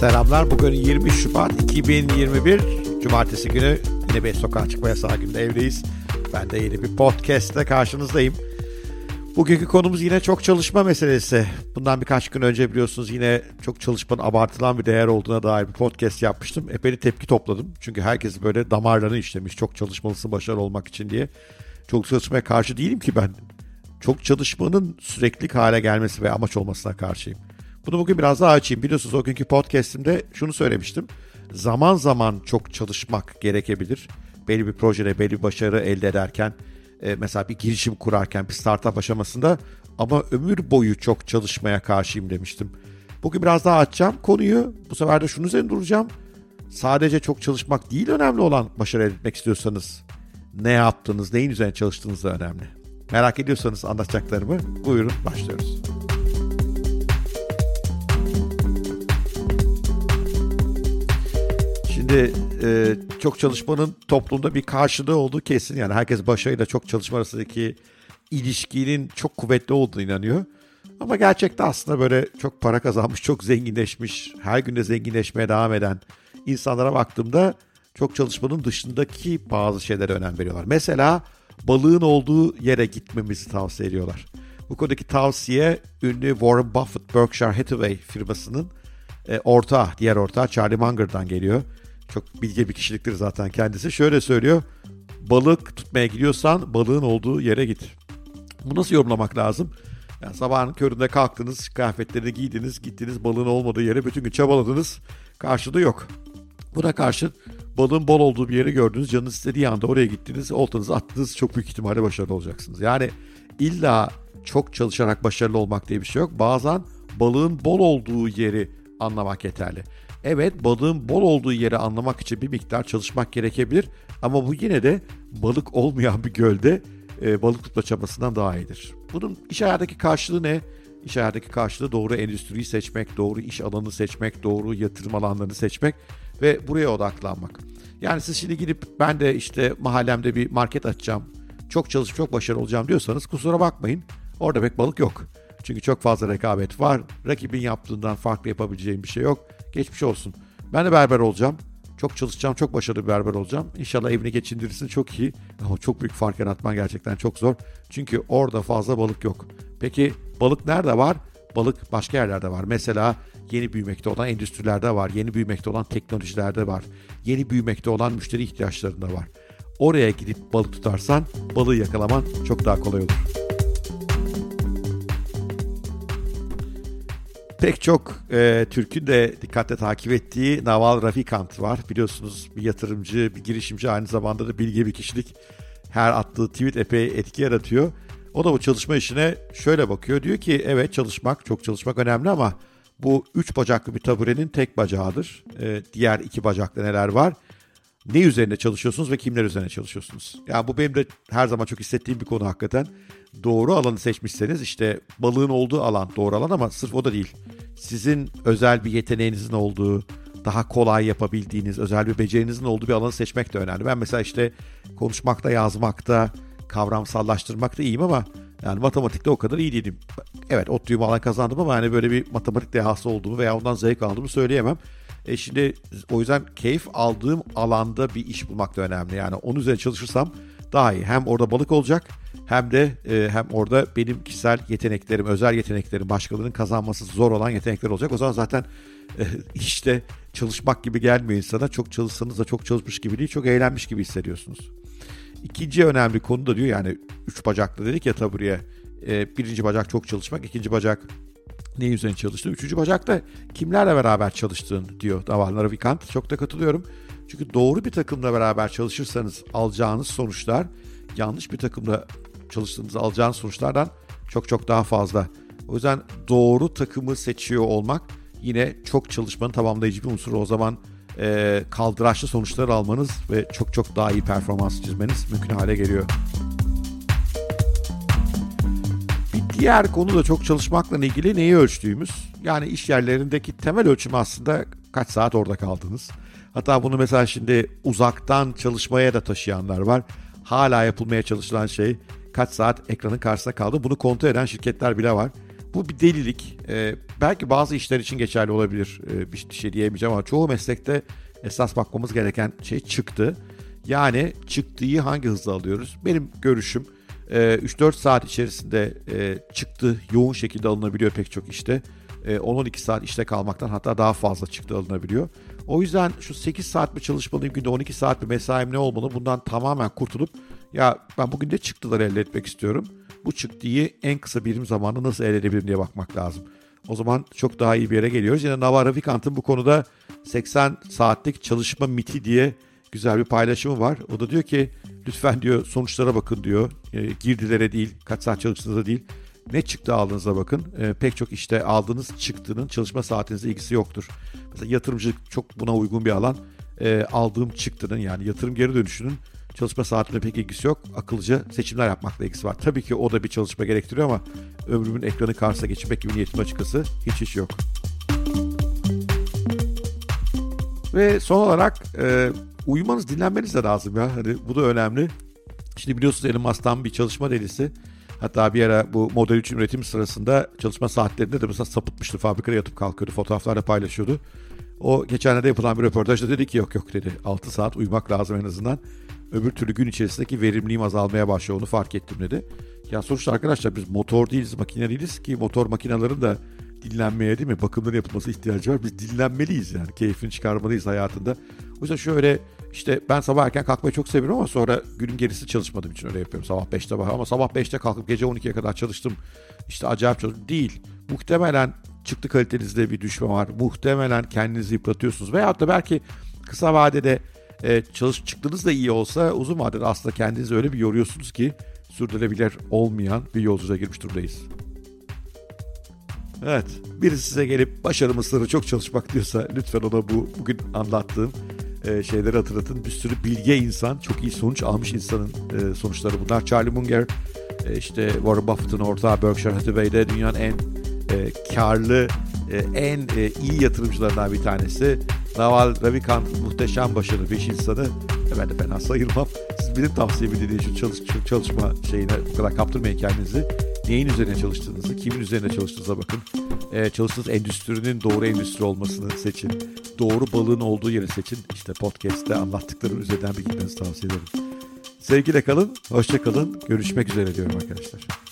Selamlar. Bugün 20 Şubat 2021 Cumartesi günü yine bir sokağa çıkma yasağı günde evdeyiz. Ben de yeni bir podcastle karşınızdayım. Bugünkü konumuz yine çok çalışma meselesi. Bundan birkaç gün önce biliyorsunuz yine çok çalışmanın abartılan bir değer olduğuna dair bir podcast yapmıştım. Epey tepki topladım. Çünkü herkes böyle damarlarını işlemiş. Çok çalışmalısın başarılı olmak için diye. Çok çalışmaya karşı değilim ki ben. Çok çalışmanın sürekli hale gelmesi ve amaç olmasına karşıyım. Bunu bugün biraz daha açayım. Biliyorsunuz o günkü podcastimde şunu söylemiştim. Zaman zaman çok çalışmak gerekebilir. Belli bir projede belli bir başarı elde ederken e, mesela bir girişim kurarken bir startup aşamasında ama ömür boyu çok çalışmaya karşıyım demiştim. Bugün biraz daha açacağım konuyu. Bu sefer de şunu üzerine duracağım. Sadece çok çalışmak değil önemli olan başarı elde etmek istiyorsanız ne yaptığınız, neyin üzerine çalıştığınız da önemli. Merak ediyorsanız anlatacaklarımı buyurun başlıyoruz. Şimdi e, çok çalışmanın toplumda bir karşılığı olduğu kesin. Yani herkes başarıyla çok çalışma arasındaki ilişkinin çok kuvvetli olduğunu inanıyor. Ama gerçekte aslında böyle çok para kazanmış, çok zenginleşmiş, her gün de zenginleşmeye devam eden insanlara baktığımda çok çalışmanın dışındaki bazı şeylere önem veriyorlar. Mesela balığın olduğu yere gitmemizi tavsiye ediyorlar. Bu konudaki tavsiye ünlü Warren Buffett Berkshire Hathaway firmasının e, ortağı, diğer ortağı Charlie Munger'dan geliyor. Çok bilge bir kişiliktir zaten kendisi. Şöyle söylüyor. Balık tutmaya gidiyorsan balığın olduğu yere git. Bu nasıl yorumlamak lazım? Yani sabahın köründe kalktınız, kıyafetlerini giydiniz, gittiniz balığın olmadığı yere bütün gün çabaladınız. Karşılığı yok. Buna karşı balığın bol olduğu bir yeri gördünüz, canınız istediği anda oraya gittiniz, oltanızı attınız çok büyük ihtimalle başarılı olacaksınız. Yani illa çok çalışarak başarılı olmak diye bir şey yok. Bazen balığın bol olduğu yeri anlamak yeterli. Evet balığın bol olduğu yeri anlamak için bir miktar çalışmak gerekebilir ama bu yine de balık olmayan bir gölde e, balık tutma çabasından daha iyidir. Bunun iş hayatındaki karşılığı ne? İş hayatındaki karşılığı doğru endüstriyi seçmek, doğru iş alanını seçmek, doğru yatırım alanlarını seçmek ve buraya odaklanmak. Yani siz şimdi gidip ben de işte mahallemde bir market açacağım, çok çalışıp çok başarılı olacağım diyorsanız kusura bakmayın orada pek balık yok. Çünkü çok fazla rekabet var. Rakibin yaptığından farklı yapabileceğim bir şey yok. Geçmiş olsun. Ben de berber olacağım. Çok çalışacağım, çok başarılı bir berber olacağım. İnşallah evini geçindirirsin çok iyi. Ama çok büyük fark yaratman gerçekten çok zor. Çünkü orada fazla balık yok. Peki balık nerede var? Balık başka yerlerde var. Mesela yeni büyümekte olan endüstrilerde var. Yeni büyümekte olan teknolojilerde var. Yeni büyümekte olan müşteri ihtiyaçlarında var. Oraya gidip balık tutarsan balığı yakalaman çok daha kolay olur. Pek çok e, Türk'ün de dikkatle takip ettiği Naval Rafikant var. Biliyorsunuz bir yatırımcı, bir girişimci aynı zamanda da bilgi bir kişilik. Her attığı tweet epey etki yaratıyor. O da bu çalışma işine şöyle bakıyor. Diyor ki evet çalışmak, çok çalışmak önemli ama bu üç bacaklı bir taburenin tek bacağıdır. E, diğer iki bacakta neler var? Ne üzerine çalışıyorsunuz ve kimler üzerine çalışıyorsunuz? Yani bu benim de her zaman çok hissettiğim bir konu hakikaten. Doğru alanı seçmişseniz işte balığın olduğu alan doğru alan ama sırf o da değil. Sizin özel bir yeteneğinizin olduğu, daha kolay yapabildiğiniz, özel bir becerinizin olduğu bir alanı seçmek de önemli. Ben mesela işte konuşmakta, yazmakta, kavramsallaştırmakta iyiyim ama yani matematikte o kadar iyi değilim. Evet ODTÜ'yü alan kazandım ama hani böyle bir matematik dehası olduğumu veya ondan zevk aldığımı söyleyemem. E şimdi o yüzden keyif aldığım alanda bir iş bulmak da önemli. Yani onun üzerine çalışırsam daha iyi. Hem orada balık olacak hem de e, hem orada benim kişisel yeteneklerim, özel yeteneklerim, başkalarının kazanması zor olan yetenekler olacak. O zaman zaten e, işte çalışmak gibi gelmiyor insana. Çok çalışsanız da çok çalışmış gibi değil, çok eğlenmiş gibi hissediyorsunuz. İkinci önemli konu da diyor yani üç bacaklı dedik ya tabureye. E, birinci bacak çok çalışmak, ikinci bacak ne üzerine çalıştığın, üçüncü bacakta kimlerle beraber çalıştığın diyor Naval Ravikant. Çok da katılıyorum. Çünkü doğru bir takımla beraber çalışırsanız alacağınız sonuçlar yanlış bir takımla çalıştığınızda alacağınız sonuçlardan çok çok daha fazla. O yüzden doğru takımı seçiyor olmak yine çok çalışmanın tamamlayıcı bir unsur. O zaman e, kaldıraçlı sonuçlar almanız ve çok çok daha iyi performans çizmeniz mümkün hale geliyor. Diğer konu da çok çalışmakla ilgili neyi ölçtüğümüz. Yani iş yerlerindeki temel ölçüm aslında kaç saat orada kaldınız. Hatta bunu mesela şimdi uzaktan çalışmaya da taşıyanlar var. Hala yapılmaya çalışılan şey kaç saat ekranın karşısında kaldı. Bunu kontrol eden şirketler bile var. bu bir delilik. E, belki bazı işler için geçerli olabilir. E, bir şey diyemeyeceğim ama çoğu meslekte esas bakmamız gereken şey çıktı. Yani çıktığı hangi hızla alıyoruz? Benim görüşüm 3-4 saat içerisinde çıktı yoğun şekilde alınabiliyor pek çok işte. 10-12 saat işte kalmaktan hatta daha fazla çıktı alınabiliyor. O yüzden şu 8 saat mi çalışmalıyım günde 12 saat mi mesaim ne olmalı bundan tamamen kurtulup ya ben bugün de çıktılar elde etmek istiyorum. Bu çıktıyı en kısa birim zamanda nasıl elde edebilirim diye bakmak lazım. O zaman çok daha iyi bir yere geliyoruz. Yine Navarra Vikant'ın bu konuda 80 saatlik çalışma miti diye güzel bir paylaşımı var. O da diyor ki lütfen diyor sonuçlara bakın diyor. E, girdilere değil, kaç saat çalıştığınıza değil. Ne çıktı aldığınıza bakın. E, pek çok işte aldığınız çıktının çalışma saatinizle ilgisi yoktur. Mesela yatırımcılık çok buna uygun bir alan. E, aldığım çıktının yani yatırım geri dönüşünün çalışma saatine pek ilgisi yok. Akıllıca seçimler yapmakla ilgisi var. Tabii ki o da bir çalışma gerektiriyor ama ömrümün ekranı karşısına geçmek gibi niyetim açıkçası hiç iş yok. Ve son olarak e, uyumanız, dinlenmeniz de lazım ya. Hani bu da önemli. Şimdi biliyorsunuz Elon Musk'tan bir çalışma delisi. Hatta bir ara bu Model 3 üretim sırasında çalışma saatlerinde de mesela sapıtmıştı. Fabrikada yatıp kalkıyordu. Fotoğraflarla paylaşıyordu. O geçenlerde yapılan bir röportajda dedi ki yok yok dedi. 6 saat uyumak lazım en azından. Öbür türlü gün içerisindeki verimliliğim azalmaya başlıyor onu fark ettim dedi. Ya sonuçta arkadaşlar biz motor değiliz, makine değiliz ki motor makinelerin de dinlenmeye değil mi? Bakımların yapılması ihtiyacı var. Biz dinlenmeliyiz yani. Keyfini çıkarmalıyız hayatında. O yüzden şöyle işte ben sabah erken kalkmayı çok seviyorum ama sonra günün gerisi çalışmadığım için öyle yapıyorum. Sabah 5'te var ama sabah 5'te kalkıp gece 12'ye kadar çalıştım. İşte acayip çalıştım. Değil. Muhtemelen çıktı kalitenizde bir düşme var. Muhtemelen kendinizi yıpratıyorsunuz. Veyahut da belki kısa vadede e, çalış çıktığınız da iyi olsa uzun vadede aslında kendinizi öyle bir yoruyorsunuz ki sürdürülebilir olmayan bir yolculuğa girmiş durumdayız. Evet, birisi size gelip başarı mısırı çok çalışmak diyorsa lütfen ona bu bugün anlattığım e, şeyleri hatırlatın. Bir sürü bilge insan, çok iyi sonuç almış insanın e, sonuçları bunlar. Charlie Munger, e, işte Warren Buffett'ın ortağı Berkshire Hathaway'de dünyanın en e, karlı, e, en e, iyi yatırımcılarından bir tanesi. Naval Ravikant muhteşem başarılı bir iş insanı. E, ben de fena sayılmam. Siz benim tavsiyemi dinleyin şu çalış, çalışma şeyine bu kadar kaptırmayın kendinizi. Neyin üzerine çalıştığınızı, kimin üzerine çalıştığınıza bakın. Ee, çalıştığınız endüstrinin doğru endüstri olmasını seçin. Doğru balığın olduğu yeri seçin. İşte podcast'te anlattıklarım üzerinden bir gitmenizi tavsiye ederim. Sevgiyle kalın, hoşça kalın. Görüşmek üzere diyorum arkadaşlar.